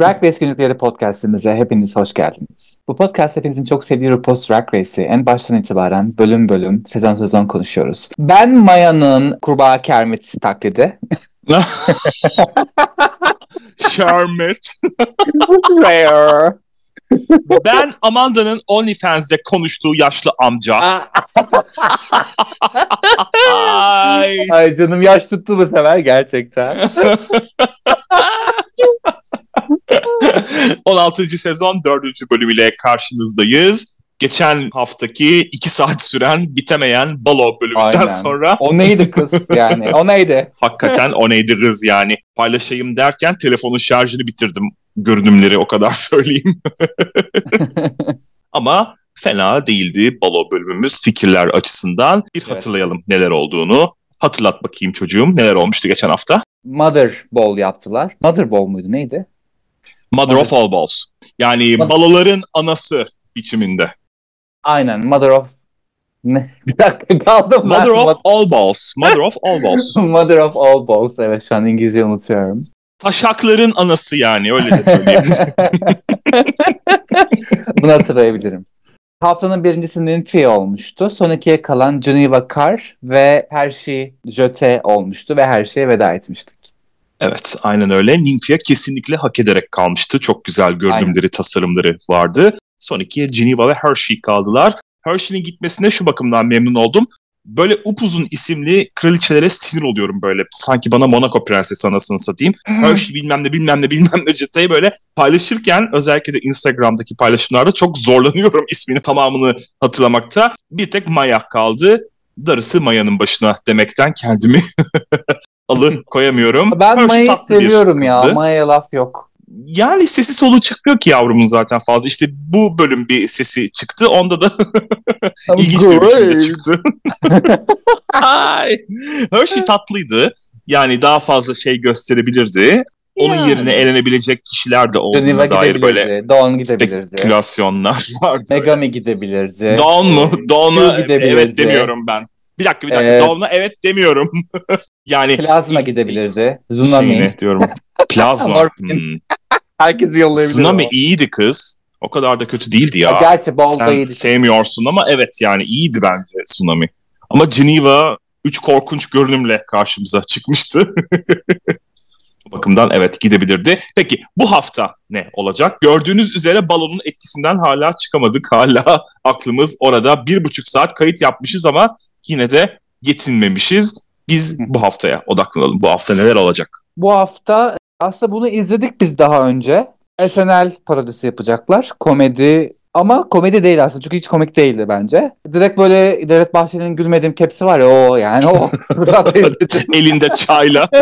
Drag Race Günlükleri podcastimize hepiniz hoş geldiniz. Bu podcast hepimizin çok sevdiği RuPaul's Drag Race'i en baştan itibaren bölüm bölüm, sezon sezon konuşuyoruz. Ben Maya'nın kurbağa Kermit taklidi. Şermet. Rare. Ben Amanda'nın OnlyFans'de konuştuğu yaşlı amca. Ay. Ay canım yaş tuttu bu sefer gerçekten. 16. sezon 4. bölümüyle karşınızdayız. Geçen haftaki 2 saat süren bitemeyen balo bölümünden Aynen. sonra O neydi kız yani? O neydi? hakikaten o neydi kız yani. Paylaşayım derken telefonun şarjını bitirdim görünümleri o kadar söyleyeyim. Ama fena değildi balo bölümümüz fikirler açısından. Bir Evet. hatırlayalım neler olduğunu. Hatırlat bakayım çocuğum neler olmuştu geçen hafta. Mother Ball yaptılar. Mother Ball muydu neydi? Mother of all balls. Yani Mother- baloların anası biçiminde. Aynen Mother of... Ne? Bir dakika kaldım ben. Mother of all balls. Mother of all balls. Mother of all balls. Evet şu an İngilizce unutuyorum. Taşakların anası yani öyle de söyleyebiliriz. Bunu hatırlayabilirim. Haftanın birincisinin Fi olmuştu. Son ikiye kalan Geneva Carr ve Hershey Jöte olmuştu ve her şeye veda etmiştik. Evet aynen öyle. Nymphia kesinlikle hak ederek kalmıştı. Çok güzel görünümleri, tasarımları vardı. Son ikiye Geneva ve Hershey kaldılar. Hershey'nin gitmesine şu bakımdan memnun oldum. Böyle upuzun isimli kraliçelere sinir oluyorum böyle. Sanki bana Monaco prensesi anasını satayım. Hershey bilmem ne bilmem ne bilmem ne ciddi böyle paylaşırken özellikle de Instagram'daki paylaşımlarda çok zorlanıyorum ismini tamamını hatırlamakta. Bir tek Maya kaldı. Darısı Maya'nın başına demekten kendimi alı koyamıyorum. Ben Hershey Maya'yı seviyorum ya. Maya'ya laf yok. Yani sesi solu çıkmıyor ki yavrumun zaten fazla. İşte bu bölüm bir sesi çıktı. Onda da ilginç bir biçimde çıktı. Ay. Hershey tatlıydı. Yani daha fazla şey gösterebilirdi. Onun Yani. yerine elenebilecek kişiler de Geneva olduğuna dair böyle. Dawn gidebilirdi. spekülasyonlar vardı. Megami gidebilirdi. Dawn mu? Dawn'a Hugh gidebilirdi. evet demiyorum ben. Bir dakika bir dakika. Evet. Dawn'a evet demiyorum. yani Plazma ilk- gidebilirdi. Tsunami. Şeyine diyorum. Plazma. Hmm. Herkesi yollayabilir. Tsunami ama. iyiydi kız. O kadar da kötü değildi ya. Ya Gerçi Sen iyiydi. sevmiyorsun ama evet yani iyiydi bence Tsunami. Ama Geneva üç korkunç görünümle karşımıza çıkmıştı. Bu bakımdan evet gidebilirdi. Peki bu hafta ne olacak? Gördüğünüz üzere balonun etkisinden hala çıkamadık. Hala aklımız orada. Bir buçuk saat kayıt yapmışız ama yine de yetinmemişiz. Biz bu haftaya odaklanalım. Bu hafta neler olacak? Bu hafta aslında bunu izledik biz daha önce. SNL parodisi yapacaklar. Komedi ama komedi değil aslında çünkü hiç komik değildi bence. Direkt böyle Devlet Bahçeli'nin gülmediğim kepsi var ya o yani o. Elinde çayla.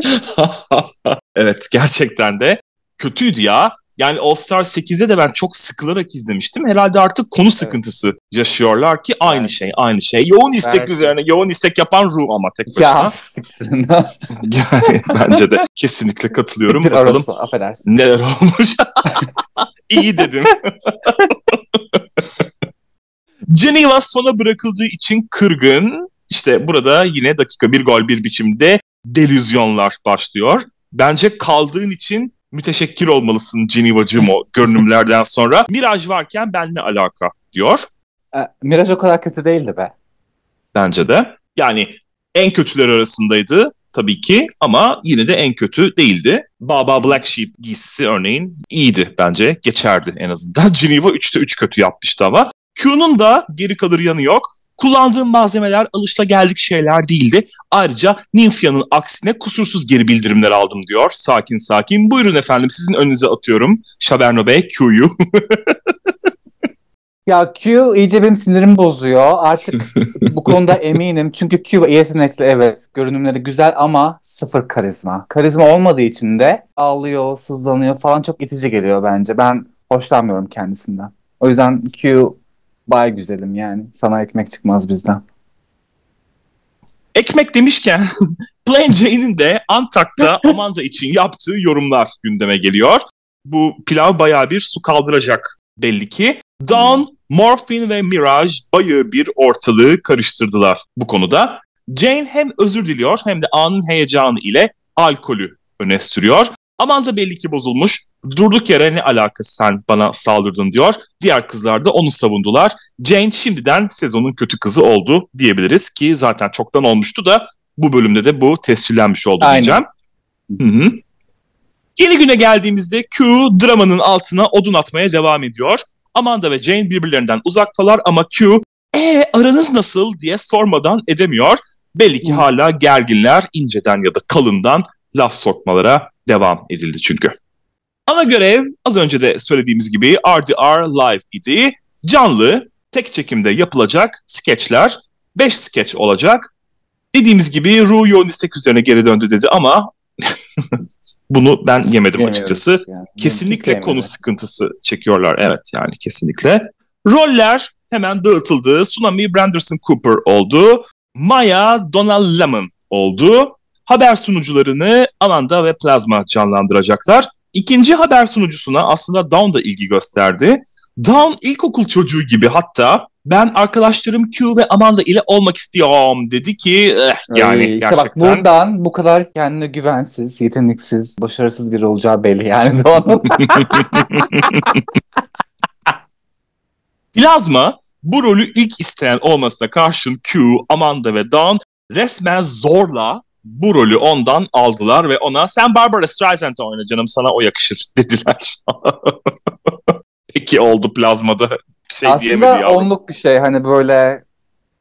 evet gerçekten de kötüydü ya. Yani All Star 8'de de ben çok sıkılarak izlemiştim. Herhalde artık konu sıkıntısı yaşıyorlar ki aynı Evet. şey, aynı şey. Yoğun istek Evet. üzerine, yoğun istek yapan Ru ama tek başına. ya. Yani bence de kesinlikle katılıyorum. Bir Bakalım affedersin. neler olmuş. İyi dedim. Geneva sona bırakıldığı için kırgın. İşte burada yine dakika bir gol bir biçimde delüzyonlar başlıyor. Bence kaldığın için müteşekkir olmalısın Geneva'cığım o görünümlerden sonra. Miraj varken ben ne alaka diyor. E, Miraj o kadar kötü değildi be. Bence de. Yani en kötüler arasındaydı tabii ki ama yine de en kötü değildi. Baba Black Sheep giysisi örneğin iyiydi bence. Geçerdi en azından. Geneva 3'te 3 kötü yapmıştı ama. Q'nun da geri kalır yanı yok. Kullandığım malzemeler alışılageldik şeyler değildi. Ayrıca Nymphia'nın aksine kusursuz geri bildirimler aldım diyor. Sakin sakin. Buyurun efendim sizin önünüze atıyorum. Şaberno Bey Q'yu. Ya Q iyice benim sinirimi bozuyor. Artık bu konuda eminim. Çünkü Q yetenekli evet. Görünümleri güzel ama sıfır karizma. Karizma olmadığı için de ağlıyor, sızlanıyor falan çok itici geliyor bence. Ben hoşlanmıyorum kendisinden. O yüzden Q bay güzelim yani. Sana ekmek çıkmaz bizden. Ekmek demişken Plain Jane'in de Antak'ta Amanda için yaptığı yorumlar gündeme geliyor. Bu pilav bayağı bir su kaldıracak belli ki. Dawn, Morphin ve Mirage bayağı bir ortalığı karıştırdılar bu konuda. Jane hem özür diliyor hem de anın heyecanı ile alkolü öne sürüyor. Amanda belli ki bozulmuş. Durduk yere ne alakası sen bana saldırdın diyor. Diğer kızlar da onu savundular. Jane şimdiden sezonun kötü kızı oldu diyebiliriz ki zaten çoktan olmuştu da bu bölümde de bu tescillenmiş oldu Aynen. diyeceğim. Hı hı. Yeni güne geldiğimizde Q dramanın altına odun atmaya devam ediyor. Amanda ve Jane birbirlerinden uzaktalar ama Q e aranız nasıl diye sormadan edemiyor. Belli ki hala gerginler inceden ya da kalından laf sokmalara devam edildi çünkü. Ana görev az önce de söylediğimiz gibi RDR Live idi. Canlı, tek çekimde yapılacak skeçler. 5 skeç olacak. Dediğimiz gibi Ru yoğun istek üzerine geri döndü dedi ama bunu ben yemedim açıkçası. yani. Kesinlikle Kimse konu sıkıntısı çekiyorlar. Evet yani kesinlikle. Roller hemen dağıtıldı. Tsunami Branderson Cooper oldu. Maya Donald Lemon oldu. Haber sunucularını Amanda ve Plasma canlandıracaklar. İkinci haber sunucusuna aslında Dawn da ilgi gösterdi. Dawn ilkokul çocuğu gibi hatta ben arkadaşlarım Q ve Amanda ile olmak istiyorum dedi ki eh, yani Ay, işte gerçekten. bak buradan bu kadar kendine güvensiz, yeteneksiz, başarısız biri olacağı belli yani. Plazma bu rolü ilk isteyen olmasına karşın Q, Amanda ve Dawn resmen zorla bu rolü ondan aldılar ve ona sen Barbara Streisand oyna canım sana o yakışır dediler. Peki oldu plazmada bir şey diyemedi Aslında yavrum. onluk bir şey hani böyle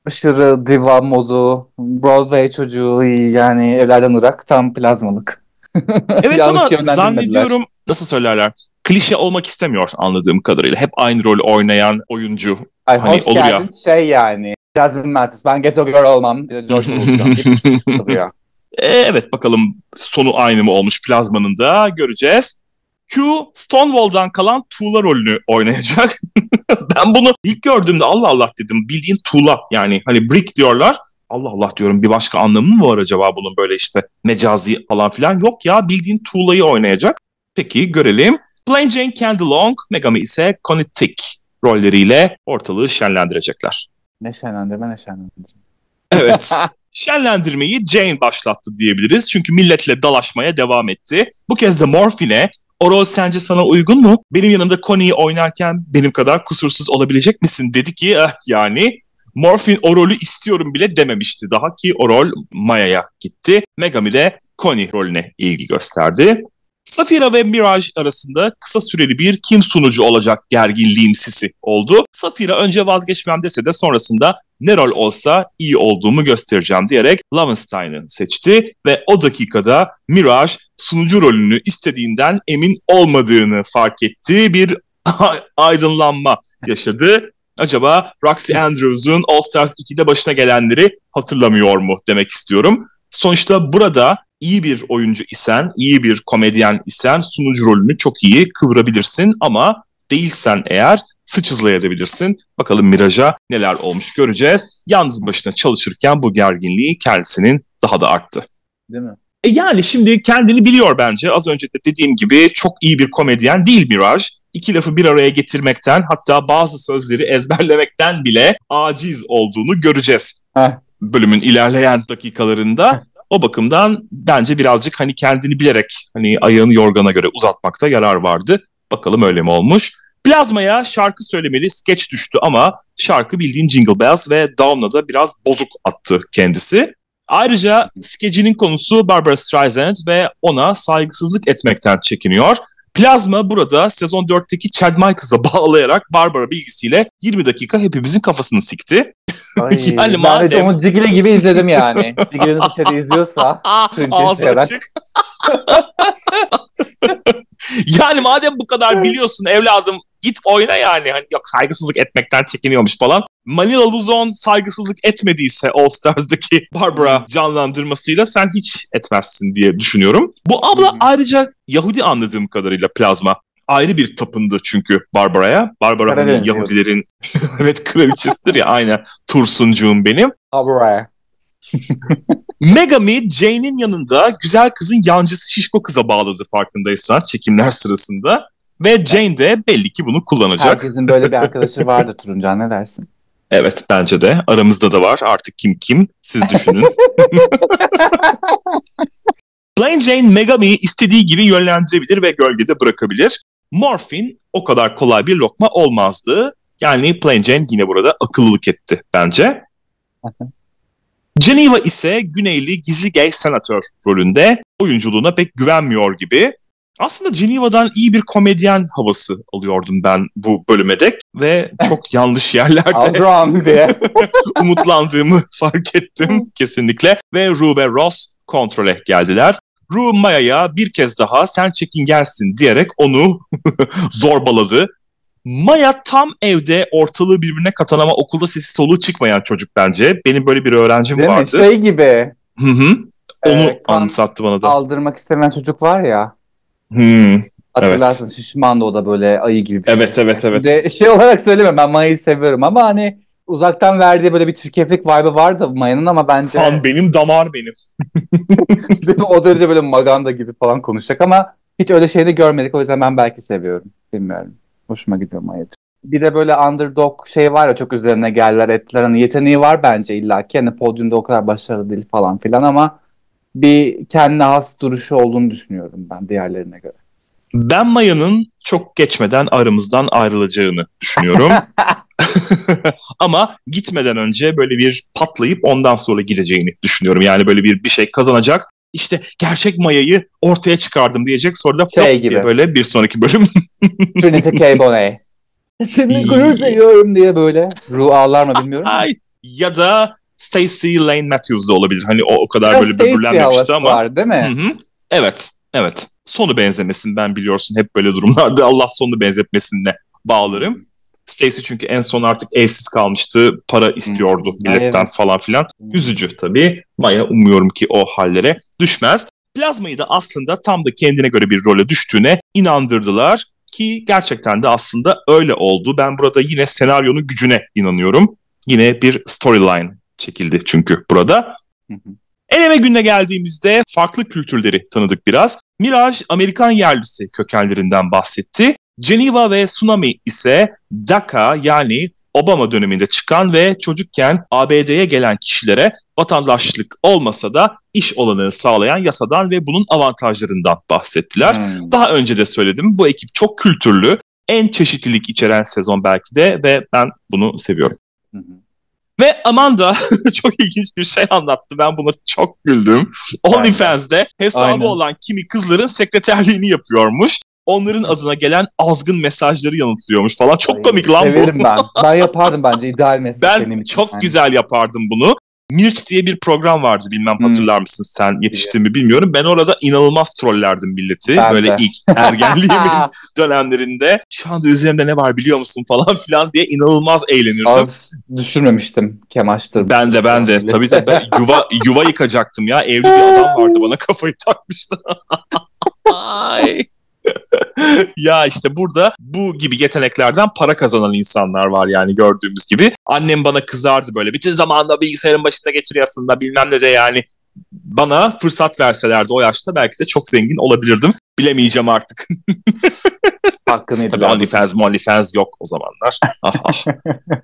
aşırı diva modu, Broadway çocuğu yani evlerden ırak tam plazmalık. Evet ama zannediyorum nasıl söylerler klişe olmak istemiyor anladığım kadarıyla. Hep aynı rolü oynayan oyuncu. Ay Hani hoş olur ya. geldin şey yani. Jasmine Mattis. Ben Ghetto Girl olmam. George ya. E, evet bakalım sonu aynı mı olmuş plazmanın da göreceğiz. Q Stonewall'dan kalan tuğla rolünü oynayacak. ben bunu ilk gördüğümde Allah Allah dedim. Bildiğin tuğla yani hani brick diyorlar. Allah Allah diyorum bir başka anlamı mı var acaba bunun böyle işte mecazi falan filan. Yok ya bildiğin tuğlayı oynayacak. Peki görelim. Plain Jane Candy Long, Megami ise Connie Tick rolleriyle ortalığı şenlendirecekler. Ne şenlendirme ne şenlendirme. Evet. Şenlendirmeyi Jane başlattı diyebiliriz. Çünkü milletle dalaşmaya devam etti. Bu kez de Morphin'e o rol sence sana uygun mu? Benim yanımda Connie'yi oynarken benim kadar kusursuz olabilecek misin? Dedi ki eh, yani Morphin o rolü istiyorum bile dememişti. Daha ki o rol Maya'ya gitti. Megami de Connie rolüne ilgi gösterdi. Safira ve Mirage arasında kısa süreli bir kim sunucu olacak gerginliğin sisi oldu. Safira önce vazgeçmem dese de sonrasında ne rol olsa iyi olduğumu göstereceğim diyerek Lovenstein'ı seçti ve o dakikada Mirage sunucu rolünü istediğinden emin olmadığını fark etti. Bir aydınlanma yaşadı. Acaba Roxy Andrews'un All Stars 2'de başına gelenleri hatırlamıyor mu demek istiyorum. Sonuçta burada iyi bir oyuncu isen, iyi bir komedyen isen sunucu rolünü çok iyi kıvırabilirsin ama değilsen eğer sıçızlayabilirsin. Bakalım Mirage'a neler olmuş göreceğiz. Yalnız başına çalışırken bu gerginliği kendisinin daha da arttı. Değil mi? E yani şimdi kendini biliyor bence. Az önce de dediğim gibi çok iyi bir komedyen değil Mirage. İki lafı bir araya getirmekten hatta bazı sözleri ezberlemekten bile aciz olduğunu göreceğiz. Heh. Bölümün ilerleyen dakikalarında. O bakımdan bence birazcık hani kendini bilerek hani ayağını yorgana göre uzatmakta yarar vardı. Bakalım öyle mi olmuş? Plazmaya şarkı söylemeli skeç düştü ama şarkı bildiğin Jingle Bells ve Dawn'la da biraz bozuk attı kendisi. Ayrıca skecinin konusu Barbara Streisand ve ona saygısızlık etmekten çekiniyor. Plazma burada sezon 4'teki Chad Michaels'a bağlayarak Barbara bilgisiyle 20 dakika hepimizin kafasını sikti. Ay, Yani ben de madem- onu Cigile gibi izledim yani. Cigile'nin içeri izliyorsa. Türkçe Ağzı açık. yani madem bu kadar biliyorsun evladım git oyna yani. Hani yok saygısızlık etmekten çekiniyormuş falan. Manila Luzon saygısızlık etmediyse All Stars'daki Barbara canlandırmasıyla sen hiç etmezsin diye düşünüyorum. Bu abla hı. ayrıca Yahudi anladığım kadarıyla plazma. Ayrı bir tapındı çünkü Barbara'ya. Barbara hani Karadeniz Yahudilerin evet kraliçesidir ya aynen tursuncuğum benim. Buraya. Megami Jane'in yanında güzel kızın yancısı şişko kıza bağladı farkındaysan çekimler sırasında. Ve Jane de belli ki bunu kullanacak. Herkesin böyle bir arkadaşı vardır Turuncan ne dersin? Evet bence de. Aramızda da var. Artık kim kim siz düşünün. Plain Jane Megami'yi istediği gibi yönlendirebilir ve gölgede bırakabilir. Morphin o kadar kolay bir lokma olmazdı. Yani Plain Jane yine burada akıllılık etti bence. Geneva ise Güneyli gizli gay senatör rolünde oyunculuğuna pek güvenmiyor gibi. Aslında Geneva'dan iyi bir komedyen havası alıyordum ben bu bölüme dek ve çok yanlış yerlerde diye. umutlandığımı fark ettim kesinlikle ve Rue ve Ross kontrole geldiler. Rue Maya'ya bir kez daha sen çekingensin diyerek onu zorbaladı. Maya tam evde ortalığı birbirine katan ama okulda sesi soluğu çıkmayan çocuk bence. Benim böyle bir öğrencim Değil vardı. Mi? Şey gibi. Hı hı. Onu Ee, anımsattı bana da. Aldırmak istemeyen çocuk var ya. Hmm. Hatırlarsın şişman da o da böyle ayı gibi. bir Evet şey. evet evet. De, şey olarak söyleme ben Maya'yı seviyorum ama hani uzaktan verdiği böyle bir çirkeflik vibe'ı vardı Maya'nın ama bence Kan benim damar benim. o derece böyle maganda gibi falan konuşacak ama hiç öyle şeyini görmedik o yüzden ben belki seviyorum. Bilmiyorum. Hoşuma gidiyor Maya. Bir de böyle underdog şey var ya çok üzerine geldiler ettiler. Hani yeteneği var bence illa ki. Hani podyumda o kadar başarılı değil falan filan ama bir kendine has duruşu olduğunu düşünüyorum ben diğerlerine göre. Ben Maya'nın çok geçmeden aramızdan ayrılacağını düşünüyorum. Ama gitmeden önce böyle bir patlayıp ondan sonra gideceğini düşünüyorum. Yani böyle bir bir şey kazanacak. İşte gerçek Maya'yı ortaya çıkardım diyecek. Sonra da Şey gibi. diye böyle bir sonraki bölüm. Trinity K. Bonet. Seni gurur duyuyorum diye böyle. Ruh ağlar mı bilmiyorum. Ay, ya da Stacey Lane Matthews da olabilir. Hani o, o kadar Biraz böyle böbürlenmemişti ama. Var, değil mi? Hı hı. Evet, evet. Sonu benzemesin ben biliyorsun hep böyle durumlarda Allah sonunu benzetmesine bağlarım. Stacey çünkü en son artık evsiz kalmıştı. Para istiyordu milletten evet. falan filan. Üzücü tabii. Maya umuyorum ki o hallere düşmez. Plazmayı da aslında tam da kendine göre bir role düştüğüne inandırdılar ki gerçekten de aslında öyle oldu. Ben burada yine senaryonun gücüne inanıyorum. Yine bir storyline çekildi çünkü burada. Hı hı. Eleme gününe geldiğimizde farklı kültürleri tanıdık biraz. Miraj Amerikan yerlisi kökenlerinden bahsetti. Geneva ve Tsunami ise DACA yani Obama döneminde çıkan ve çocukken ABD'ye gelen kişilere vatandaşlık olmasa da iş olanağı sağlayan yasadan ve bunun avantajlarından bahsettiler. Hmm. Daha önce de söyledim bu ekip çok kültürlü, en çeşitlilik içeren sezon belki de ve ben bunu seviyorum. Hı. Ve Amanda çok ilginç bir şey anlattı. Ben buna çok güldüm. OnlyFans'de hesabı Aynen. olan kimi kızların sekreterliğini yapıyormuş. Onların adına gelen azgın mesajları yanıtlıyormuş falan. Çok komik lan bu. Severim ben. Ben yapardım bence ideal meslek benim Ben için. çok Yani. güzel yapardım bunu. Mirç diye bir program vardı bilmem Hmm. hatırlar mısın sen yetiştiğimi bilmiyorum. Ben orada inanılmaz trollerdim milleti. Ben Böyle de. ilk ergenliğimin dönemlerinde şu anda üzerimde ne var biliyor musun falan filan diye inanılmaz eğlenirdim. Az düşürmemiştim Kemaş'tır. Ben de ben de tabii de ben yuva yuva yıkacaktım ya. Evli bir adam vardı bana kafayı takmıştı. Ay. ya işte burada bu gibi yeteneklerden para kazanan insanlar var yani gördüğümüz gibi. Annem bana kızardı böyle bütün zamanında bilgisayarın başında geçiriyorsun da bilmem ne de yani. Bana fırsat verselerdi o yaşta belki de çok zengin olabilirdim. Bilemeyeceğim artık. Hakkını Tabii. OnlyFans, OnlyFans yok o zamanlar. Ah, ah.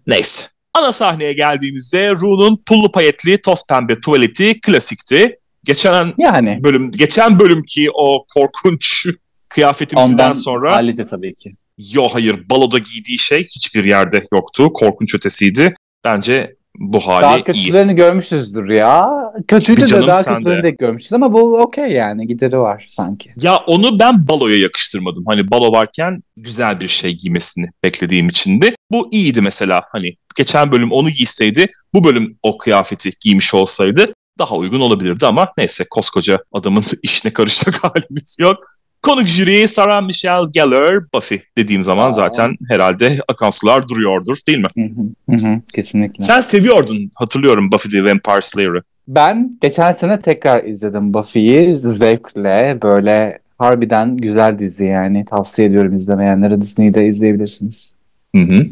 Neyse. Ana sahneye geldiğimizde Ru'nun pullu payetli toz pembe tuvaleti klasikti. Geçen Yani. bölüm geçen bölümki o korkunç kıyafetimizden Ondan sonra hallice tabii ki. yo hayır baloda giydiği şey hiçbir yerde yoktu. Korkunç ötesiydi. Bence bu hali Daha iyi. kötülerini görmüşüzdür ya. Kötüydü de daha kötülerini de. de görmüşüz ama bu okey yani gideri var sanki. Ya onu ben baloya yakıştırmadım. Hani balo varken güzel bir şey giymesini beklediğim içindi. Bu iyiydi mesela. Hani geçen bölüm onu giyseydi, bu bölüm o kıyafeti giymiş olsaydı daha uygun olabilirdi ama neyse koskoca adamın işine karışacak halimiz yok. Konuk jüri Sarah Michelle Gellar, Buffy dediğim zaman Aa. zaten herhalde akan sular duruyordur değil mi? Hı hı, hı hı, kesinlikle. Sen seviyordun hatırlıyorum Buffy the Vampire Slayer'ı. Ben geçen sene tekrar izledim Buffy'yi zevkle böyle harbiden güzel dizi yani tavsiye ediyorum izlemeyenlere Disney'de izleyebilirsiniz. Hı hı.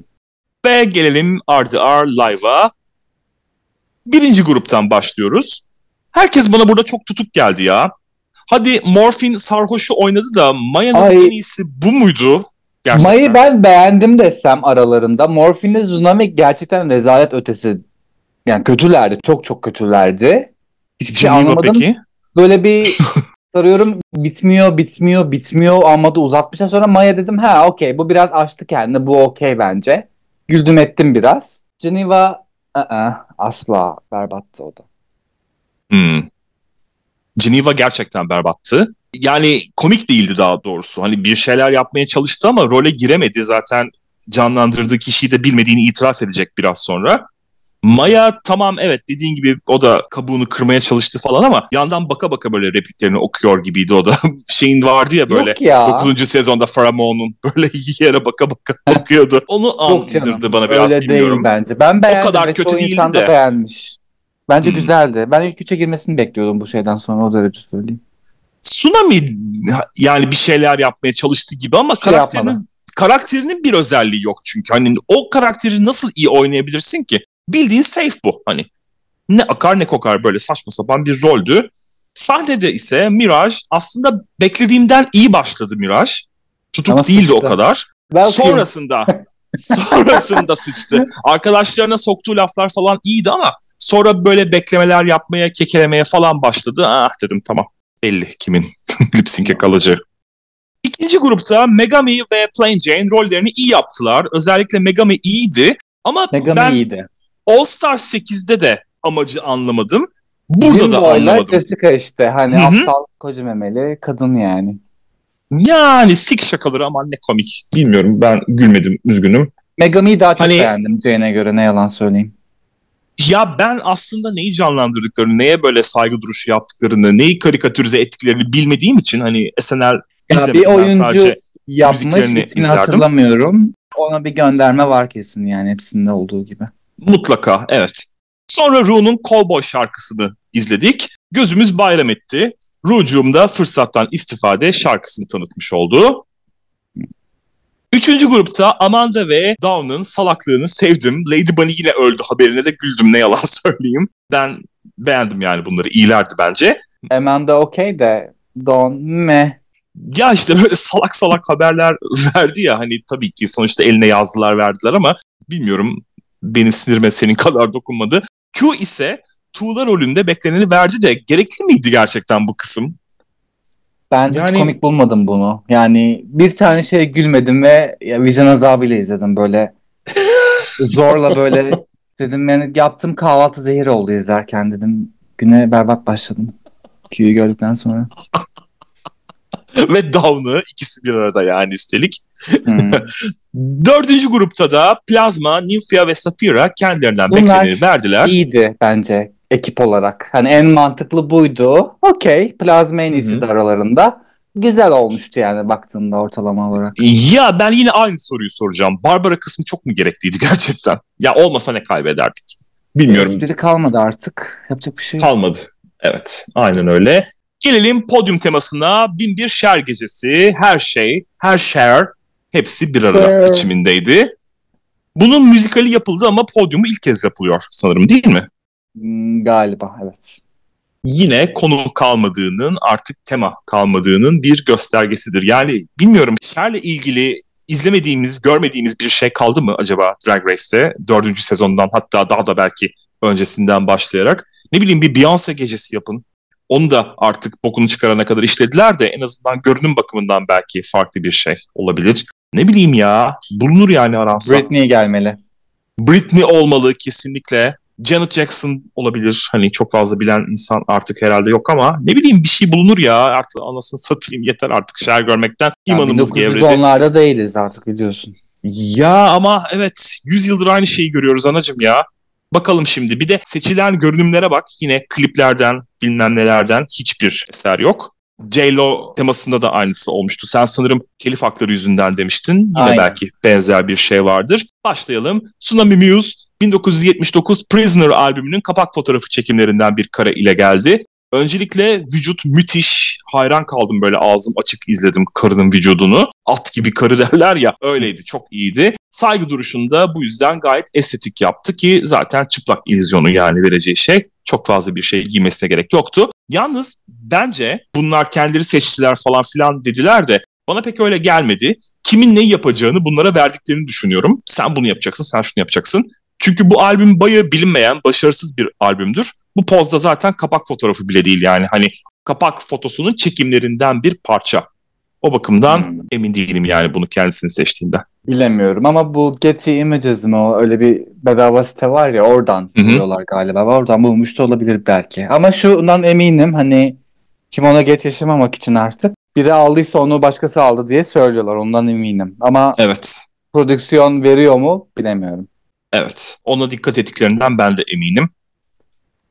Ve gelelim RDR Live'a. Birinci gruptan başlıyoruz. Herkes bana burada çok tutuk geldi ya. Hadi Morphin sarhoşu oynadı da Maya'nın Ay. en iyisi bu muydu? Gerçekten. Mayı ben beğendim desem aralarında. Morphin'le Tsunami gerçekten rezalet ötesi. Yani kötülerdi. Çok çok kötülerdi. Hiçbir şey anlamadım. peki? Böyle bir Sarıyorum bitmiyor bitmiyor bitmiyor ama da uzatmışlar. Sonra Maya dedim ha okey bu biraz açtı kendini bu okey bence. Güldüm ettim biraz. Geneva ı-ı, asla berbattı o da. Hmm. Geneva gerçekten berbattı. Yani komik değildi daha doğrusu. Hani bir şeyler yapmaya çalıştı ama role giremedi. Zaten canlandırdığı kişiyi de bilmediğini itiraf edecek biraz sonra. Maya tamam evet dediğin gibi o da kabuğunu kırmaya çalıştı falan ama yandan baka baka böyle repliklerini okuyor gibiydi o da. Şeyin vardı ya böyle Yok ya. 9. sezonda Faramon'un böyle yere baka baka bakıyordu. Onu andırdı bana biraz Öyle bilmiyorum. değil bence. Ben beğendim. kadar ve kötü değildi de. beğenmiş. Bence güzeldi. Ben ilk üçe girmesini bekliyordum bu şeyden sonra o derece söyleyeyim. Tsunami yani bir şeyler yapmaya çalıştı gibi ama şey karakterinin, yapmadı. karakterinin bir özelliği yok çünkü. Hani o karakteri nasıl iyi oynayabilirsin ki? Bildiğin safe bu. Hani ne akar ne kokar böyle saçma sapan bir roldü. Sahnede ise Mirage aslında beklediğimden iyi başladı Mirage. Tutuk Ama değildi o sıçtı. kadar. Ben Sonrasında sonrasında sıçtı. Arkadaşlarına soktuğu laflar falan iyiydi ama sonra böyle beklemeler yapmaya, kekelemeye falan başladı. Ah dedim tamam belli kimin lip sync'e kalacağı. İkinci grupta Megami ve Plain Jane rollerini iyi yaptılar. Özellikle Megami iyiydi ama Megami ben iyiydi. All Star 8'de de amacı anlamadım. Burada da Jimbo'yla anlamadım. Jessica işte hani Hı hı. aptal koca memeli kadın yani. Yani sik şakaları ama ne komik. Bilmiyorum ben gülmedim üzgünüm. Megami'yi daha çok Hani- beğendim Jane'e göre ne yalan söyleyeyim. Ya ben aslında neyi canlandırdıklarını, neye böyle saygı duruşu yaptıklarını, neyi karikatürize ettiklerini bilmediğim için hani SNL Ya izlemedim. bir Ben oyuncu sadece yapmış ismini izlerdim. hatırlamıyorum. Ona bir gönderme var kesin yani hepsinde olduğu gibi. mutlaka evet. Sonra Ru'nun Cowboy şarkısını izledik. Gözümüz bayram etti. Ru'cuğum da fırsattan istifade şarkısını tanıtmış oldu. Üçüncü grupta Amanda ve Dawn'ın salaklığını sevdim. Lady Bunny yine öldü haberine de güldüm ne yalan söyleyeyim. Ben beğendim yani bunları iyilerdi bence. Amanda okey de Don me. Ya işte böyle salak salak haberler verdi ya hani tabii ki sonuçta eline yazdılar verdiler ama bilmiyorum benim sinirime senin kadar dokunmadı. Q ise Tuğla rolünde bekleneni verdi de gerekli miydi gerçekten bu kısım? Ben Yani- hiç komik bulmadım bunu. Yani bir tane şey gülmedim ve ya, vicdan azabıyla izledim böyle. Zorla böyle dedim yani yaptığım kahvaltı zehir oldu izlerken dedim. Güne berbat başladım. Q'yu gördükten sonra. Ve Dawn'ı ikisi bir arada yani üstelik. Hmm. Dördüncü grupta da Plazma, Nymphia ve Saphira kendilerinden Bunlar bekleneni verdiler. İyiydi bence ekip olarak. Hani en mantıklı buydu. Okey. Plazma en iyisi de aralarında. Güzel olmuştu yani baktığında ortalama olarak. Ya ben yine aynı soruyu soracağım. Barbara kısmı çok mu gerekliydi gerçekten? Ya olmasa ne kaybederdik? Bilmiyorum. Biri kalmadı artık. Yapacak bir şey yok. Kalmadı. Evet, aynen öyle. Gelelim podyum temasına. Bin bir şer gecesi, her şey, her şer hepsi bir arada Şer. biçimindeydi. Bunun müzikali yapıldı ama podyumu ilk kez yapılıyor sanırım değil mi? Hmm, galiba evet. Yine konu kalmadığının, artık tema kalmadığının bir göstergesidir. Yani bilmiyorum Şer'le ilgili izlemediğimiz, görmediğimiz bir şey kaldı mı acaba Drag Race'te? Dördüncü sezondan hatta daha da belki öncesinden başlayarak. Ne bileyim bir Beyoncé gecesi yapın. Onu da artık bokunu çıkarana kadar işlediler de en azından görünüm bakımından belki farklı bir şey olabilir. Ne bileyim ya bulunur yani aransa. Britney gelmeli. Britney olmalı kesinlikle. Janet Jackson olabilir. Hani çok fazla bilen insan artık herhalde yok ama ne bileyim bir şey bulunur ya. Artık anasını satayım yeter artık şer görmekten. Yani İmanımız gevredi. 1910'larda değiliz artık biliyorsun. Ya ama evet 100 yıldır aynı şeyi görüyoruz anacım ya. Bakalım şimdi bir de seçilen görünümlere bak. Yine kliplerden bilmem nelerden hiçbir eser yok. J-Lo temasında da aynısı olmuştu. Sen sanırım telif hakları yüzünden demiştin. Yine Aynen. belki benzer bir şey vardır. Başlayalım. Tsunami Muse 1979 Prisoner albümünün kapak fotoğrafı çekimlerinden bir kare ile geldi. Öncelikle vücut müthiş. Hayran kaldım böyle ağzım açık izledim karının vücudunu. At gibi karı derler ya öyleydi çok iyiydi. Saygı duruşunda bu yüzden gayet estetik yaptı ki zaten çıplak illüzyonu yani vereceği şey. Çok fazla bir şey giymesine gerek yoktu. Yalnız bence bunlar kendileri seçtiler falan filan dediler de bana pek öyle gelmedi. Kimin neyi yapacağını bunlara verdiklerini düşünüyorum. Sen bunu yapacaksın, sen şunu yapacaksın. Çünkü bu albüm bayağı bilinmeyen, başarısız bir albümdür. Bu pozda zaten kapak fotoğrafı bile değil yani. Hani kapak fotosunun çekimlerinden bir parça. O bakımdan Hmm. emin değilim yani bunu kendisini seçtiğinden. Bilemiyorum ama bu Getty Images mi o öyle bir bedava site var ya oradan buluyorlar galiba. Oradan bulmuş da olabilir belki. Ama şundan eminim hani kim ona get yaşamamak için artık biri aldıysa onu başkası aldı diye söylüyorlar. Ondan eminim. Ama Evet. prodüksiyon veriyor mu bilemiyorum. Evet. Ona dikkat ettiklerinden ben de eminim.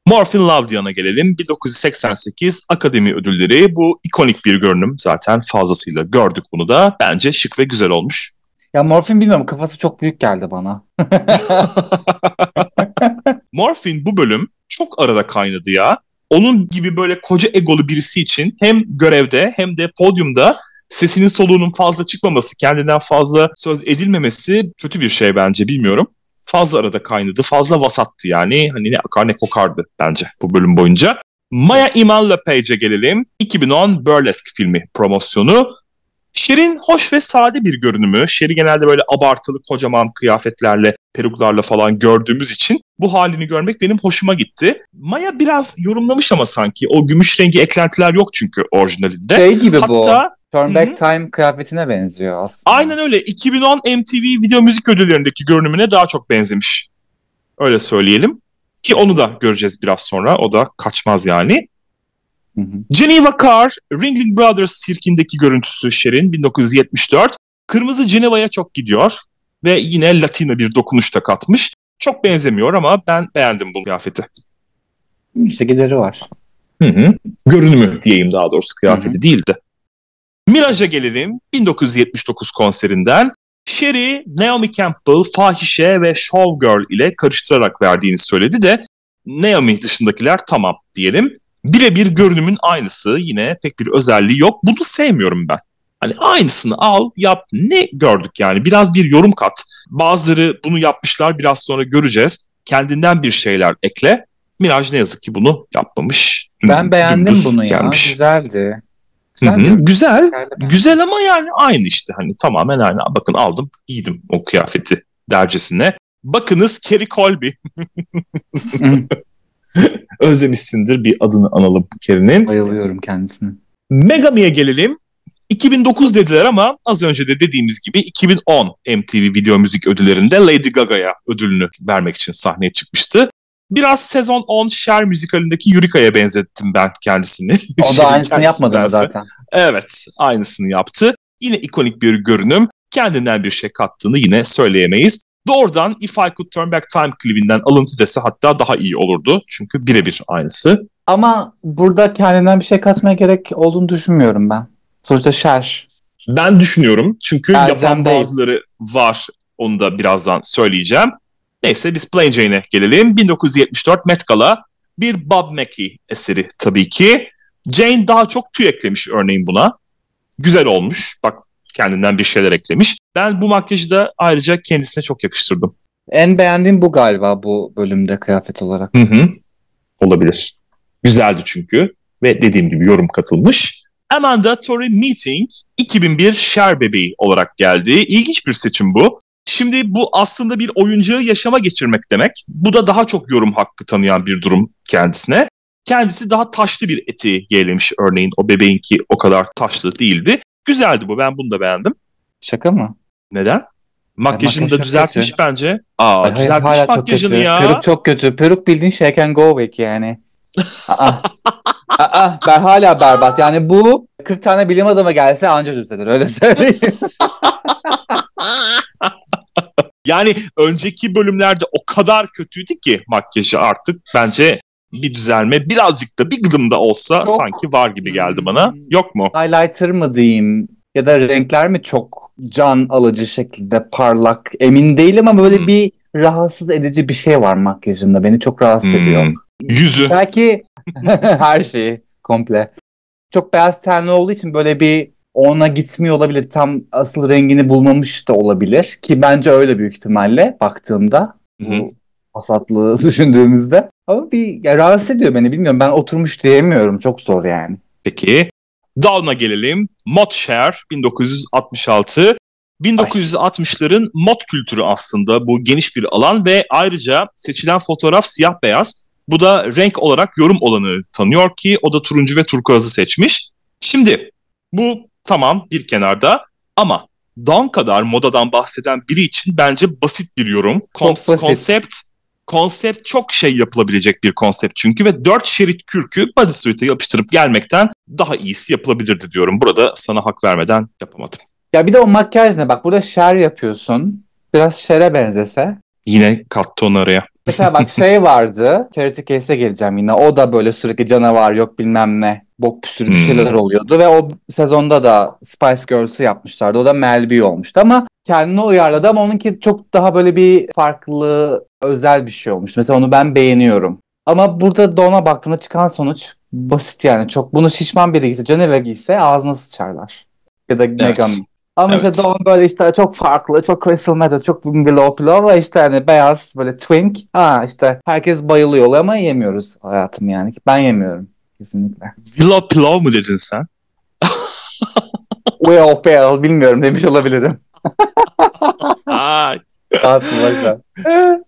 Morphin Love Diyan'a gelelim. 1988 Akademi Ödülleri. Bu ikonik bir görünüm zaten fazlasıyla gördük bunu da. Bence şık ve güzel olmuş. Ya Morphin bilmiyorum kafası çok büyük geldi bana. Morphin bu bölüm çok arada kaynadı ya. Onun gibi böyle koca egolu birisi için hem görevde hem de podyumda sesinin soluğunun fazla çıkmaması, kendinden fazla söz edilmemesi kötü bir şey bence bilmiyorum. Fazla arada kaynadı, fazla vasattı yani. Hani ne akar ne kokardı bence bu bölüm boyunca. Maya Iman LePage'e gelelim. 2010 Burlesque filmi promosyonu. Şer'in hoş ve sade bir görünümü. Şer'i genelde böyle abartılı kocaman kıyafetlerle, peruklarla falan gördüğümüz için bu halini görmek benim hoşuma gitti. Maya biraz yorumlamış ama sanki. O gümüş rengi eklentiler yok çünkü orijinalinde. Şey gibi bu. Hatta Turn Back Hı hı. Time kıyafetine benziyor aslında. aynen öyle 2010 MTV Video Müzik Ödülleri'ndeki görünümüne daha çok benzemiş. Öyle söyleyelim. Ki onu da göreceğiz biraz sonra. O da kaçmaz yani. Hı hı. Geneva Car, Ringling Brothers sirkindeki görüntüsü Şer'in 1974. Kırmızı Geneva'ya çok gidiyor ve yine Latina bir dokunuş da katmış. Çok benzemiyor ama ben beğendim bu kıyafeti. İşte gideri var. Hı hı. Görünümü diyeyim daha doğrusu kıyafeti değil de. Mirage'a gelelim 1979 konserinden. Sherry, Naomi Campbell, fahişe ve showgirl ile karıştırarak verdiğini söyledi de Naomi dışındakiler tamam diyelim. Birebir görünümün aynısı yine pek bir özelliği yok. Bunu sevmiyorum ben. Hani aynısını al yap ne gördük yani biraz bir yorum kat. Bazıları bunu yapmışlar biraz sonra göreceğiz. Kendinden bir şeyler ekle. Miraj ne yazık ki bunu yapmamış. Ben beğendim Dümdüz bunu ya. gelmiş. Güzeldi. Hı hı, Güzel. Güzel. Güzel. Güzel ama yani aynı işte hani tamamen aynı. Bakın aldım giydim o kıyafeti dercesine. Bakınız Kerry Colby. Özlemişsindir bir adını analım Kerry'nin. Bayılıyorum kendisine. Megami'ye gelelim. 2009 dediler ama az önce de dediğimiz gibi 2010 MTV Video Müzik Ödülleri'nde Lady Gaga'ya ödülünü vermek için sahneye çıkmıştı. Biraz sezon 10 Cher müzikalindeki Yurika'ya benzettim ben kendisini. O da Cher'in aynısını yapmadı mı zaten? Evet, aynısını yaptı. Yine ikonik bir görünüm. Kendinden bir şey kattığını yine söyleyemeyiz. Doğrudan If I Could Turn Back Time klibinden alıntı dese hatta daha iyi olurdu. Çünkü birebir aynısı. Ama burada kendinden bir şey katmaya gerek olduğunu düşünmüyorum ben. Sonuçta Cher. Ben düşünüyorum. Çünkü Elzem yapan değil. bazıları var. Onu da birazdan söyleyeceğim. Neyse biz Plain Jane'e gelelim. 1974 Met Gala bir Bob Mackie eseri tabii ki. Jane daha çok tüy eklemiş örneğin buna. Güzel olmuş. Bak kendinden bir şeyler eklemiş. Ben bu makyajı da ayrıca kendisine çok yakıştırdım. En beğendiğim bu galiba bu bölümde kıyafet olarak. Hı hı. Olabilir. Güzeldi çünkü. Ve dediğim gibi yorum katılmış. Amanda Tori Meeting 2001 Cher bebeği olarak geldi. İlginç bir seçim bu. Şimdi bu aslında bir oyuncağı yaşama geçirmek demek. Bu da daha çok yorum hakkı tanıyan bir durum kendisine. Kendisi daha taşlı bir eti yeğlemiş örneğin. O bebeğinki o kadar taşlı değildi. Güzeldi bu. Ben bunu da beğendim. Şaka mı? Neden? Makyajını makyaj da çok düzeltmiş kötü. bence. Aa, Ay, hayır, düzeltmiş hala çok makyajını kötü. ya. Peruk çok kötü. Peruk bildiğin shake and go back yani. Aa. Aa, ben hala berbat. Yani bu 40 tane bilim adamı gelse anca düzelir öyle söyleyeyim. Yani önceki bölümlerde o kadar kötüydü ki makyajı artık bence bir düzelme birazcık da bir gıdım da olsa Yok. sanki var gibi geldi bana. Hmm. Yok mu? Highlighter mı diyeyim ya da renkler mi çok can alıcı şekilde parlak emin değilim ama böyle Hmm. bir rahatsız edici bir şey var makyajında beni çok rahatsız ediyor. Hmm. Yüzü. Belki her şeyi komple. Çok beyaz tenli olduğu için böyle bir ona gitmiyor olabilir. Tam asıl rengini bulmamış da olabilir. Ki bence öyle büyük ihtimalle baktığımda. Bu hasatlığı düşündüğümüzde. Ama bir ya, rahatsız ediyor beni bilmiyorum. Ben oturmuş diyemiyorum. Çok zor yani. Peki. Dawn'a gelelim. Mod Share 1966. 1960'ların mod kültürü aslında bu geniş bir alan ve ayrıca seçilen fotoğraf siyah beyaz. Bu da renk olarak yorum olanı tanıyor ki o da turuncu ve turkuazı seçmiş. Şimdi bu tamam bir kenarda ama Dawn kadar modadan bahseden biri için bence basit bir yorum. Basit. Konsept konsept çok şey yapılabilecek bir konsept çünkü ve dört şerit kürkü bodysuit'e yapıştırıp gelmekten daha iyisi yapılabilirdi diyorum. Burada sana hak vermeden yapamadım. Ya bir de o makyaj ne? Bak burada şer yapıyorsun. Biraz şere benzese. Yine kattı onu araya. Mesela bak şey vardı. Charity Case'e geleceğim yine. O da böyle sürekli canavar yok bilmem ne. Bok püsürü bir Hmm. şeyler oluyordu. Ve o sezonda da Spice Girls'ı yapmışlardı. O da Mel B olmuştu ama kendine uyarladı ama onunki çok daha böyle bir farklı özel bir şey olmuştu. Mesela onu ben beğeniyorum. Ama burada Dawn'a baktığında çıkan sonuç basit yani. Çok bunu şişman biri giyse, Caneva giyse ağzına sıçarlar. Ya da Meghan. Ama Evet. işte Dawn böyle işte çok farklı, çok crystal method, çok below pillow ama işte hani beyaz böyle twink. Ha işte herkes bayılıyor ama yemiyoruz hayatım yani. Ben yemiyorum kesinlikle. Villa Pilav mı dedin sen? Well, well bilmiyorum demiş olabilirim.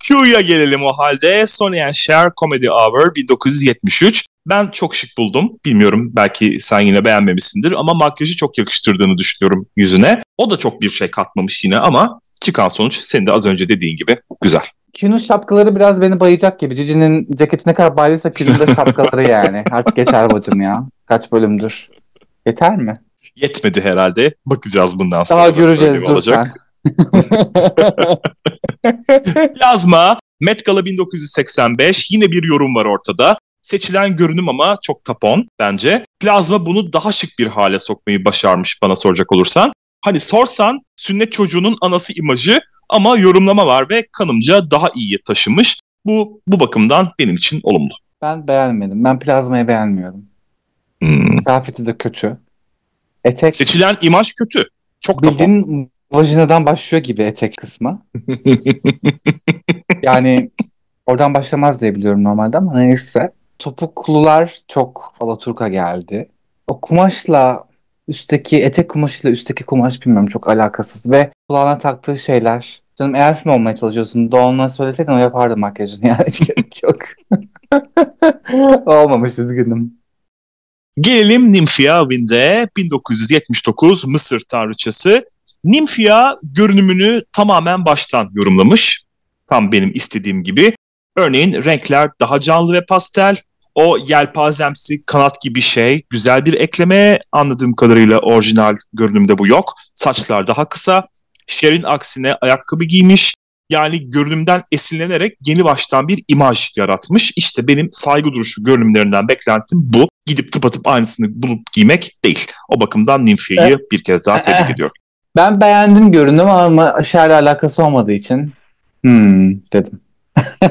Q'ya gelelim o halde. Sonny and Cher Comedy Hour 1973. Ben çok şık buldum. Bilmiyorum belki sen yine beğenmemişsindir ama makyajı çok yakıştırdığını düşünüyorum yüzüne. O da çok bir şey katmamış yine ama çıkan sonuç senin de az önce dediğin gibi güzel. Q'nun şapkaları biraz beni bayacak gibi. Cici'nin ceketi ne kadar baydıysa Q'nun da şapkaları yani. Artık yeter bacım ya. Kaç bölümdür. Yeter mi? Yetmedi herhalde. Bakacağız bundan sonra. Daha da göreceğiz dur olacak. sen. Plazma Met Gala 1985 yine bir yorum var ortada. Seçilen görünüm ama çok tapon bence. Plazma bunu daha şık bir hale sokmayı başarmış bana soracak olursan. Hani sorsan sünnet çocuğunun anası imajı ama yorumlama var ve kanımca daha iyiye taşımış. Bu bu bakımdan benim için olumlu. Ben beğenmedim. Ben plazmayı beğenmiyorum. Hmm. Kıyafeti de kötü. Etek Seçilen imaj kötü. Çok tapon. bildiğin vajinadan başlıyor gibi etek kısmı. Yani oradan başlamaz diye biliyorum normalde ama neyse. Topuklular çok Alaturka geldi. O kumaşla üstteki etek kumaşıyla üstteki kumaş bilmiyorum çok alakasız ve kulağına taktığı şeyler. Canım elf mi olmaya çalışıyorsun? Doğan'la söyleseydin o yapardı makyajını yani hiç gerek yok. Olmamış üzgünüm. Gelelim Nymphia Wind'e 1979 Mısır tanrıçası. Nymphia görünümünü tamamen baştan yorumlamış. Tam benim istediğim gibi. Örneğin renkler daha canlı ve pastel. O yelpazemsi kanat gibi şey güzel bir ekleme. Anladığım kadarıyla orijinal görünümde bu yok. Saçlar daha kısa. Cher'in aksine ayakkabı giymiş. Yani görünümden esinlenerek yeni baştan bir imaj yaratmış. İşte benim saygı duruşu görünümlerinden beklentim bu. Gidip tıpatıp aynısını bulup giymek değil. O bakımdan Nymphia'yı bir kez daha tebrik ediyorum. Ben beğendim görünüm ama aşağıyla alakası olmadığı için hmm dedim.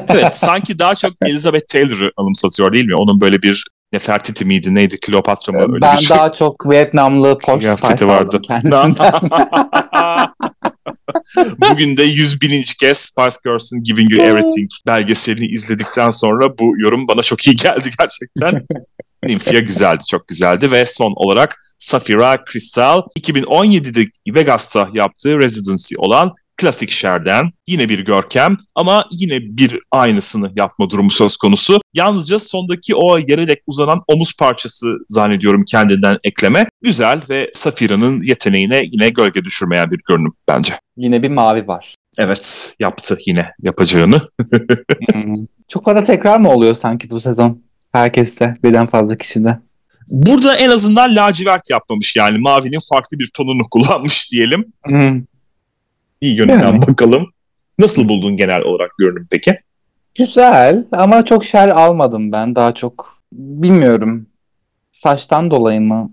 Evet sanki daha çok Elizabeth Taylor'ı anımsatıyor değil mi? Onun böyle bir Nefertiti miydi neydi Kleopatra mı öyle ben bir şey. daha çok Vietnamlı post Kıyafeti vardı. Bugün de 101. kez Spice Girls'ın Giving You Everything belgeselini izledikten sonra bu yorum bana çok iyi geldi gerçekten. Nymphia güzeldi, çok güzeldi ve son olarak Safira Crystal 2017'de Vegas'ta yaptığı residency olan klasik Cher'den yine bir görkem ama yine bir aynısını yapma durumu söz konusu. Yalnızca sondaki o yere dek uzanan omuz parçası zannediyorum kendinden ekleme. Güzel ve Safira'nın yeteneğine yine gölge düşürmeyen bir görünüm bence. Yine bir mavi var. Evet yaptı yine yapacağını. Hmm. Çok fazla tekrar mı oluyor sanki bu sezon? Herkeste, birden fazla kişide. Burada en azından lacivert yapmamış yani mavinin farklı bir tonunu kullanmış diyelim. Hmm. İyi yönünden Yani. bakalım. Nasıl buldun genel olarak görünüm peki? Güzel ama çok şer almadım ben. Daha çok bilmiyorum. Saçtan dolayı mı?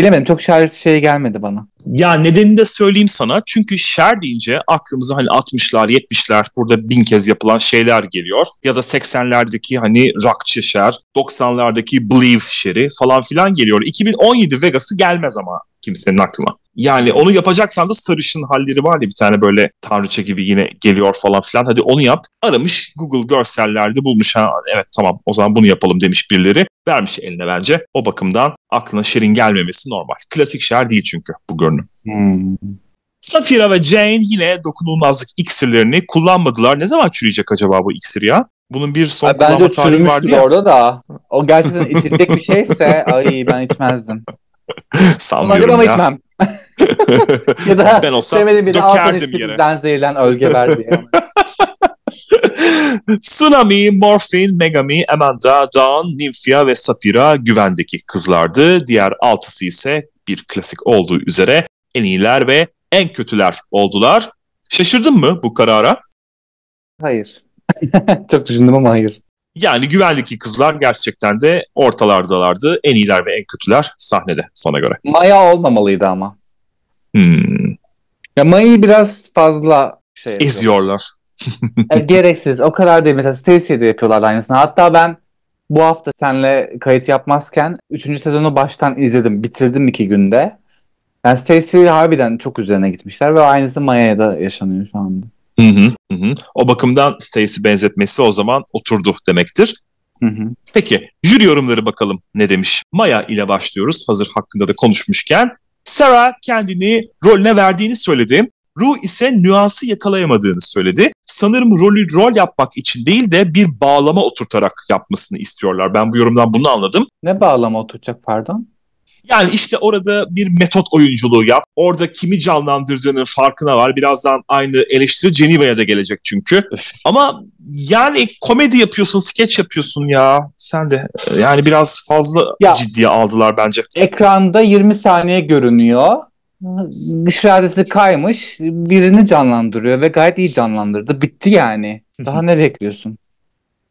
Bilemedim. Çok şer şey gelmedi bana. Ya nedenini de söyleyeyim sana. Çünkü Cher deyince aklımıza hani 60'lar 70'ler burada bin kez yapılan şeyler geliyor. Ya da 80'lerdeki hani rockçı Cher, 90'lardaki Believe Cher'i falan filan geliyor. 2017 Vegas'ı gelmez ama kimsenin aklına. Yani onu yapacaksan da sarışın halleri var ya bir tane böyle tanrıça gibi yine geliyor falan filan. Hadi onu yap. Aramış Google görsellerde bulmuş. Ha, evet tamam o zaman bunu yapalım demiş birileri. Vermiş eline bence. O bakımdan aklına Cher'in gelmemesi normal. Klasik Cher değil çünkü bu görünüm. Hmm. Safira ve Jane yine dokunulmazlık iksirlerini kullanmadılar. Ne zaman çürüyecek acaba bu iksir ya? Bunun bir son Ay, kullanma tarihi vardı ya. orada da. O gerçekten içilecek bir şeyse ay ben içmezdim. Sanmıyorum ama ya. içmem. ya da ben olsam sevmediğim biri altın dökerdim yere. zehirlen ölge ver diye. Tsunami, Morphin, Megami, Amanda, Dawn, Nymphia ve Sapphira güvendeki kızlardı. Diğer altısı ise bir klasik olduğu üzere en iyiler ve en kötüler oldular. Şaşırdın mı bu karara? Hayır. Çok düşündüm ama hayır. Yani güvendeki kızlar gerçekten de ortalardalardı. En iyiler ve en kötüler sahnede sana göre. Maya olmamalıydı ama. Hmm, Ya Maya'yı biraz fazla şey yapıyor. eziyorlar. Ya gereksiz. O kadar değil. Mesela Stacy'de yapıyorlar aynısını. Hatta ben bu hafta seninle kayıt yapmazken 3. sezonu baştan izledim. Bitirdim iki günde. Yani Stacy harbiden çok üzerine gitmişler ve aynısı Maya'ya da yaşanıyor şu anda. Hı hı, hı hı. O bakımdan Stacy benzetmesi o zaman oturdu demektir. Hı hı. Peki jüri yorumları bakalım ne demiş. Maya ile başlıyoruz hazır hakkında da konuşmuşken. Sarah kendini rolüne verdiğini söyledi. Ru ise nüansı yakalayamadığını söyledi. Sanırım rolü rol yapmak için değil de bir bağlama oturtarak yapmasını istiyorlar. Ben bu yorumdan bunu anladım. Ne bağlama oturacak pardon? Yani işte orada bir metot oyunculuğu yap. Orada kimi canlandırdığının farkına var. Birazdan aynı eleştiri Geneva'ya da gelecek çünkü. Ama yani komedi yapıyorsun, skeç yapıyorsun ya. Sen de yani biraz fazla Ya. ciddiye aldılar bence. Ekranda 20 saniye görünüyor. Dış iradesi kaymış. Birini canlandırıyor ve gayet iyi canlandırdı. Bitti yani. Daha ne bekliyorsun?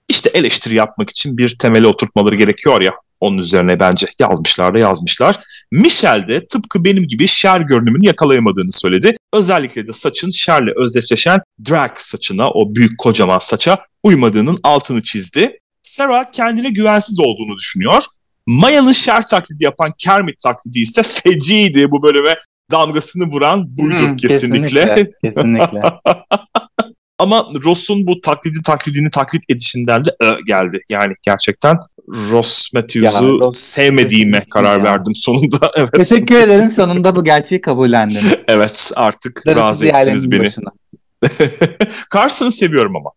İşte eleştiri yapmak için bir temeli oturtmaları gerekiyor ya. Onun üzerine bence yazmışlar da yazmışlar. Michelle de tıpkı benim gibi Cher görünümünü yakalayamadığını söyledi. Özellikle de saçın Cher'le özdeşleşen drag saçına, o büyük kocaman saça uymadığının altını çizdi. Sarah kendine güvensiz olduğunu düşünüyor. Maya'nın Cher taklidi yapan Kermit taklidi ise feciydi. Bu bölüme damgasını vuran buydu Hı, kesinlikle. Kesinlikle. kesinlikle. Ama Ross'un bu taklidi taklidini taklit edişinden de ö geldi. Yani gerçekten Ross Matthews'u Ya, Ross- sevmediğime karar ya. verdim sonunda. evet. Teşekkür ederim. Sonunda bu gerçeği kabullendin. evet artık Darısı razı ettiniz beni. Carson'ı seviyorum ama.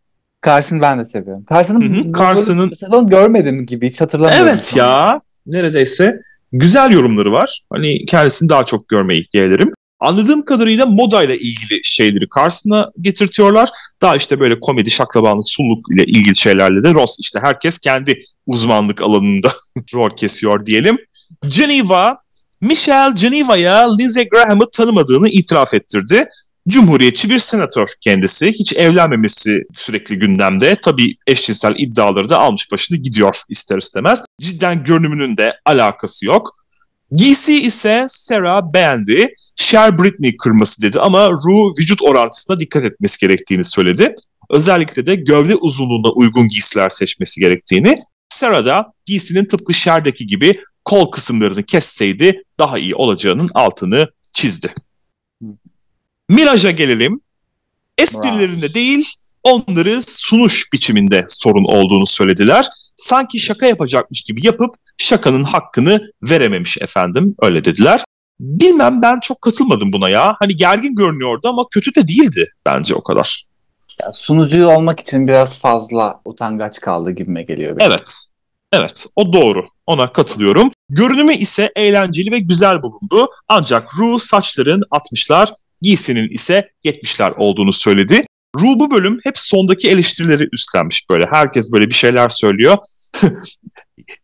Carson'ı ben de seviyorum. Carson'ı Carson'ın- sezon görmedim gibi hiç hatırlamıyorum. Evet ya neredeyse güzel yorumları var. Hani kendisini daha çok görmeyi yeğlerim. Anladığım kadarıyla moda ile ilgili şeyleri Carson'a getirtiyorlar. Daha işte böyle komedi, şaklabanlık, sulluk ile ilgili şeylerle de Ross işte herkes kendi uzmanlık alanında rol kesiyor diyelim. Geneva, Michelle Geneva'ya Lindsey Graham'ı tanımadığını itiraf ettirdi. Cumhuriyetçi bir senatör kendisi. Hiç evlenmemesi sürekli gündemde. Tabii eşcinsel iddiaları da almış başını gidiyor ister istemez. Cidden görünümünün de alakası yok. Giysi ise Sarah beğendi. Cher Britney kırması dedi ama Ru vücut orantısına dikkat etmesi gerektiğini söyledi. Özellikle de gövde uzunluğuna uygun giysiler seçmesi gerektiğini. Sarah da giysinin tıpkı Cher'deki gibi kol kısımlarını kesseydi daha iyi olacağının altını çizdi. Mirage'a gelelim. Esprilerinde değil, onları sunuş biçiminde sorun olduğunu söylediler. Sanki şaka yapacakmış gibi yapıp şakanın hakkını verememiş efendim, öyle dediler. Bilmem ben çok katılmadım buna ya. Hani gergin görünüyordu ama kötü de değildi bence o kadar. Ya, sunucu olmak için biraz fazla utangaç kaldı gibime geliyor. benim. Evet. Evet, o doğru. Ona katılıyorum. Görünümü ise eğlenceli ve güzel bulundu. Ancak Ru saçların 60'lar, giysinin ise 70'ler olduğunu söyledi. Ru bu bölüm hep sondaki eleştirileri üstlenmiş böyle. Herkes böyle bir şeyler söylüyor.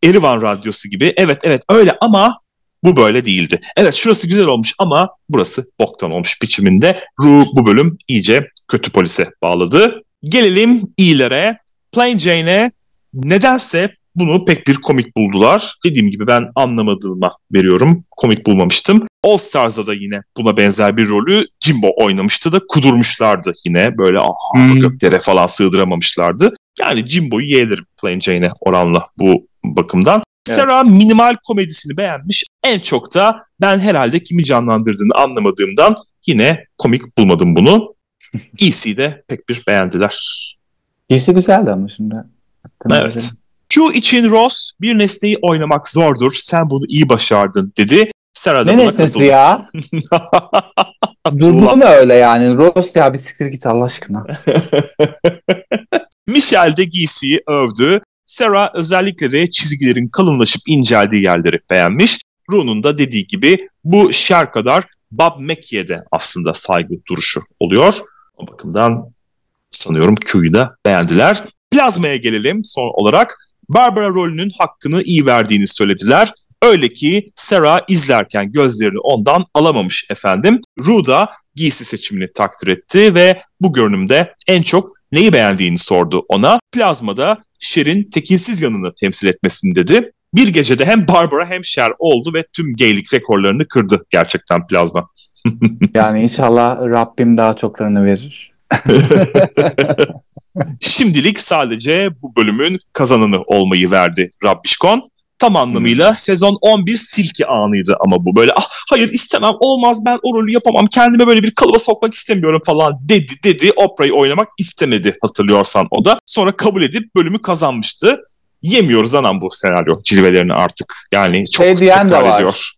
Erivan Radyosu gibi. Evet evet öyle ama bu böyle değildi. Evet şurası güzel olmuş ama burası boktan olmuş biçiminde. Ru bu bölüm iyice kötü polise bağladı. Gelelim iyilere. Plain Jane'e nedense bunu pek bir komik buldular. Dediğim gibi ben anlamadığıma veriyorum. Komik bulmamıştım. All Stars'da da yine buna benzer bir rolü Jimbo oynamıştı da kudurmuşlardı yine. Böyle aha Hmm. göklere falan sığdıramamışlardı. Yani Jimbo'yu yeğlerim Plain Jane'e oranla bu bakımdan. Evet. Sarah minimal komedisini beğenmiş. En çok da ben herhalde kimi canlandırdığını anlamadığımdan yine komik bulmadım bunu. EC'yi de pek bir beğendiler. Giysi güzeldi ama şimdi. Evet. verelim. Q için Ross bir nesneyi oynamak zordur. Sen bunu iyi başardın dedi. Sarah da Ne buna katıldı. ya? Durdu mu öyle yani? Ross ya bir siktir git Allah aşkına. Michelle de giysiyi övdü. Sarah özellikle de çizgilerin kalınlaşıp inceldiği yerleri beğenmiş. Ru'nun da dediği gibi bu Cher kadar Bob Mackey'e de aslında saygı duruşu oluyor. O bakımdan sanıyorum Q'yu da beğendiler. Plazmaya gelelim son olarak. Barbara rolünün hakkını iyi verdiğini söylediler. Öyle ki Sarah izlerken gözlerini ondan alamamış efendim. Ru da giysi seçimini takdir etti ve bu görünümde en çok neyi beğendiğini sordu ona. Plazmada Cher'in tekinsiz yanını temsil etmesini dedi. Bir gecede hem Barbara hem Cher oldu ve tüm geylik rekorlarını kırdı gerçekten plazma. yani inşallah Rabbim daha çoklarını verir. Şimdilik sadece bu bölümün kazananı olmayı verdi Rabbişkon. Tam anlamıyla sezon 11 silki anıydı ama bu böyle ah hayır istemem olmaz ben o rolü yapamam kendime böyle bir kalıba sokmak istemiyorum falan dedi dedi Oprah'yı oynamak istemedi hatırlıyorsan o da. Sonra kabul edip bölümü kazanmıştı. Yemiyoruz anam bu senaryo cilvelerini artık yani çok şey tekrar de var. ediyor.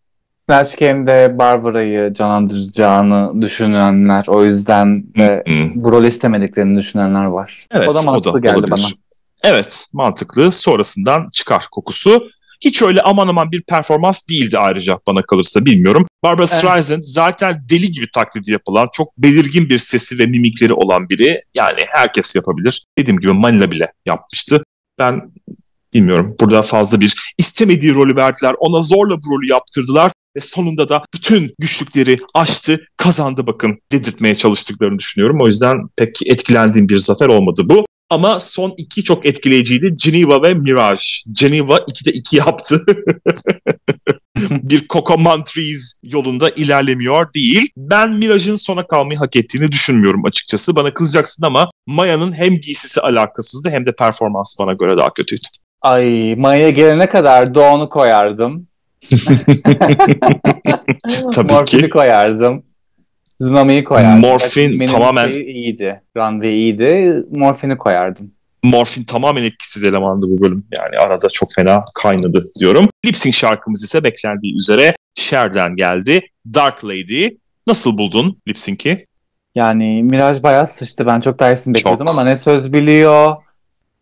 Snatch Game'de Barbara'yı canlandıracağını düşünenler o yüzden de bu rolü istemediklerini düşünenler var. Evet, o da mantıklı o da geldi olabilir. bana. Evet mantıklı sonrasından çıkar kokusu. Hiç öyle aman aman bir performans değildi ayrıca bana kalırsa bilmiyorum. Barbara evet. Streisand zaten deli gibi taklidi yapılan, çok belirgin bir sesi ve mimikleri olan biri. Yani herkes yapabilir. Dediğim gibi Manila bile yapmıştı. Ben bilmiyorum burada fazla bir istemediği rolü verdiler. Ona zorla bu rolü yaptırdılar ve sonunda da bütün güçlükleri aştı, kazandı bakın dedirtmeye çalıştıklarını düşünüyorum. O yüzden pek etkilendiğim bir zafer olmadı bu. Ama son iki çok etkileyiciydi. Geneva ve Mirage. Geneva 2'de 2 yaptı. bir Coco Montrese yolunda ilerlemiyor değil. Ben Mirage'ın sona kalmayı hak ettiğini düşünmüyorum açıkçası. Bana kızacaksın ama Maya'nın hem giysisi alakasızdı hem de performans bana göre daha kötüydü. Ay Maya gelene kadar Doğan'ı koyardım. Tabii Morfini ki. koyardım. Tsunami'yi koyardım. Morfin tamamen... Şey iyiydi. Runway iyiydi. Morfini koyardım. Morfin tamamen etkisiz elemandı bu bölüm. Yani arada çok fena kaynadı diyorum. Lip Sync şarkımız ise beklendiği üzere Cher'den geldi. Dark Lady. Nasıl buldun Lip Sync'i? Yani Miraj bayağı sıçtı. Ben çok daha iyisini bekliyordum ama ne söz biliyor.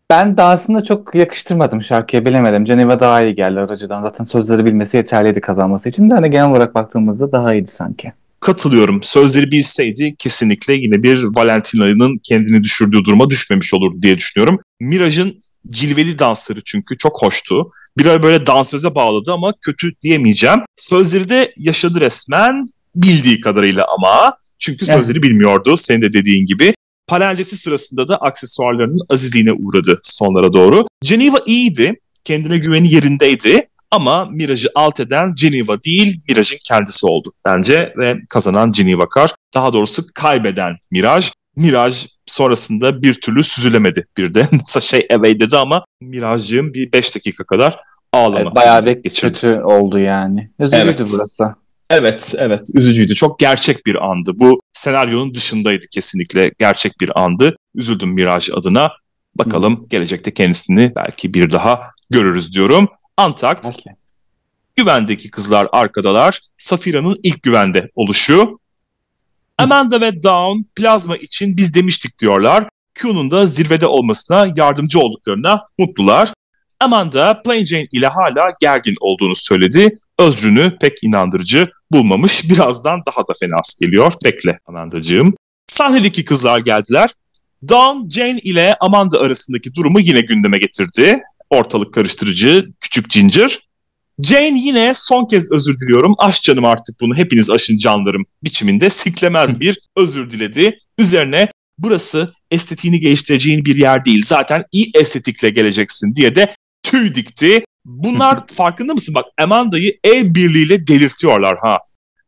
Ben dansını çok yakıştırmadım şarkıya bilemedim. Geneva daha iyi geldi aracıdan. Zaten sözleri bilmesi yeterliydi kazanması için de hani genel olarak baktığımızda daha iyiydi sanki katılıyorum. Sözleri bilseydi kesinlikle yine bir Valentina'nın kendini düşürdüğü duruma düşmemiş olur diye düşünüyorum. Miraj'ın cilveli dansları çünkü çok hoştu. Bir ara böyle dansöze bağladı ama kötü diyemeyeceğim. Sözleri de yaşadı resmen bildiği kadarıyla ama çünkü sözleri bilmiyordu senin de dediğin gibi. Paneldesi sırasında da aksesuarlarının azizliğine uğradı sonlara doğru. Geneva iyiydi. Kendine güveni yerindeydi. Ama Mirage'ı alt eden Geneva değil, Mirage'ın kendisi oldu bence ve kazanan Geneva Kar. Daha doğrusu kaybeden Mirage. Mirage sonrasında bir türlü süzülemedi bir de. şey away dedi ama Mirage'cığım bir 5 dakika kadar ağlama. Evet, bayağı bir kötü oldu yani. Üzücüydü evet. burası. Evet, evet. Üzücüydü. Çok gerçek bir andı. Bu senaryonun dışındaydı kesinlikle. Gerçek bir andı. Üzüldüm Mirage adına. Bakalım Hı. gelecekte kendisini belki bir daha görürüz diyorum. Antakt. Okay. Güvendeki kızlar arkadalar. Safira'nın ilk güvende oluşu. Amanda ve Dawn plazma için biz demiştik diyorlar. Q'nun da zirvede olmasına yardımcı olduklarına mutlular. Amanda Plain Jane ile hala gergin olduğunu söyledi. Özrünü pek inandırıcı bulmamış. Birazdan daha da fenası geliyor. Bekle Amanda'cığım. Sahnedeki kızlar geldiler. Dawn, Jane ile Amanda arasındaki durumu yine gündeme getirdi ortalık karıştırıcı küçük Ginger. Jane yine son kez özür diliyorum. Aş canım artık bunu hepiniz aşın canlarım biçiminde siklemez bir özür diledi. Üzerine burası estetiğini geliştireceğin bir yer değil. Zaten iyi estetikle geleceksin diye de tüy dikti. Bunlar farkında mısın? Bak Amanda'yı el birliğiyle delirtiyorlar ha.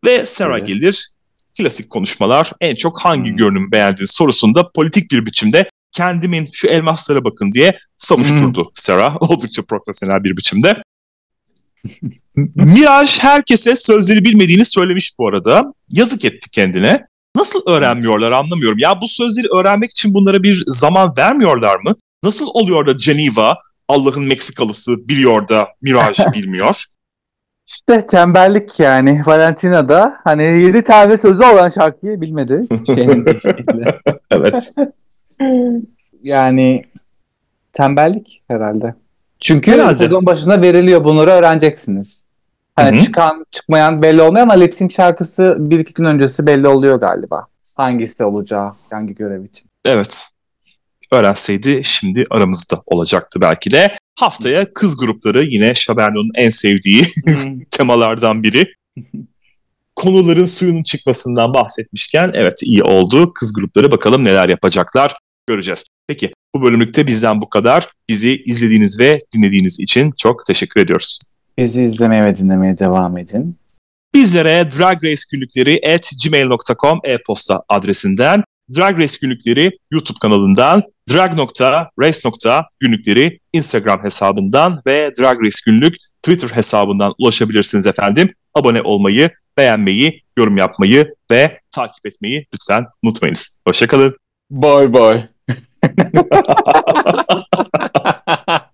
Ve Sarah evet. gelir. Klasik konuşmalar. En çok hangi hmm. görünüm beğendin sorusunda politik bir biçimde kendimin şu elmaslara bakın diye savuşturdu hmm. Sarah. Oldukça profesyonel bir biçimde. Miraj herkese sözleri bilmediğini söylemiş bu arada. Yazık etti kendine. Nasıl öğrenmiyorlar anlamıyorum. Ya bu sözleri öğrenmek için bunlara bir zaman vermiyorlar mı? Nasıl oluyor da Geneva Allah'ın Meksikalısı biliyor da Miraj bilmiyor? İşte tembellik yani. Valentina da hani yedi tane sözü olan şarkıyı bilmedi. Şeyin evet. yani Tembellik herhalde. Çünkü Herhalde. sezon başında veriliyor bunları öğreneceksiniz. Hani Hı hı. çıkan çıkmayan belli olmuyor ama lip sync şarkısı bir iki gün öncesi belli oluyor galiba. Hangisi olacağı, hangi görev için. Evet. Öğrenseydi şimdi aramızda olacaktı belki de. Haftaya kız grupları yine Şaberno'nun en sevdiği temalardan biri. Konuların suyunun çıkmasından bahsetmişken evet iyi oldu. Kız grupları bakalım neler yapacaklar göreceğiz. Peki bu bölümlükte bizden bu kadar. Bizi izlediğiniz ve dinlediğiniz için çok teşekkür ediyoruz. Bizi izlemeye ve dinlemeye devam edin. Bizlere Drag Race günlükleri at gmail.com e-posta adresinden, Drag Race günlükleri YouTube kanalından, drag.race.günlükleri Instagram hesabından ve Drag Race günlük Twitter hesabından ulaşabilirsiniz efendim. Abone olmayı, beğenmeyi, yorum yapmayı ve takip etmeyi lütfen unutmayınız. Hoşçakalın. Bye bye.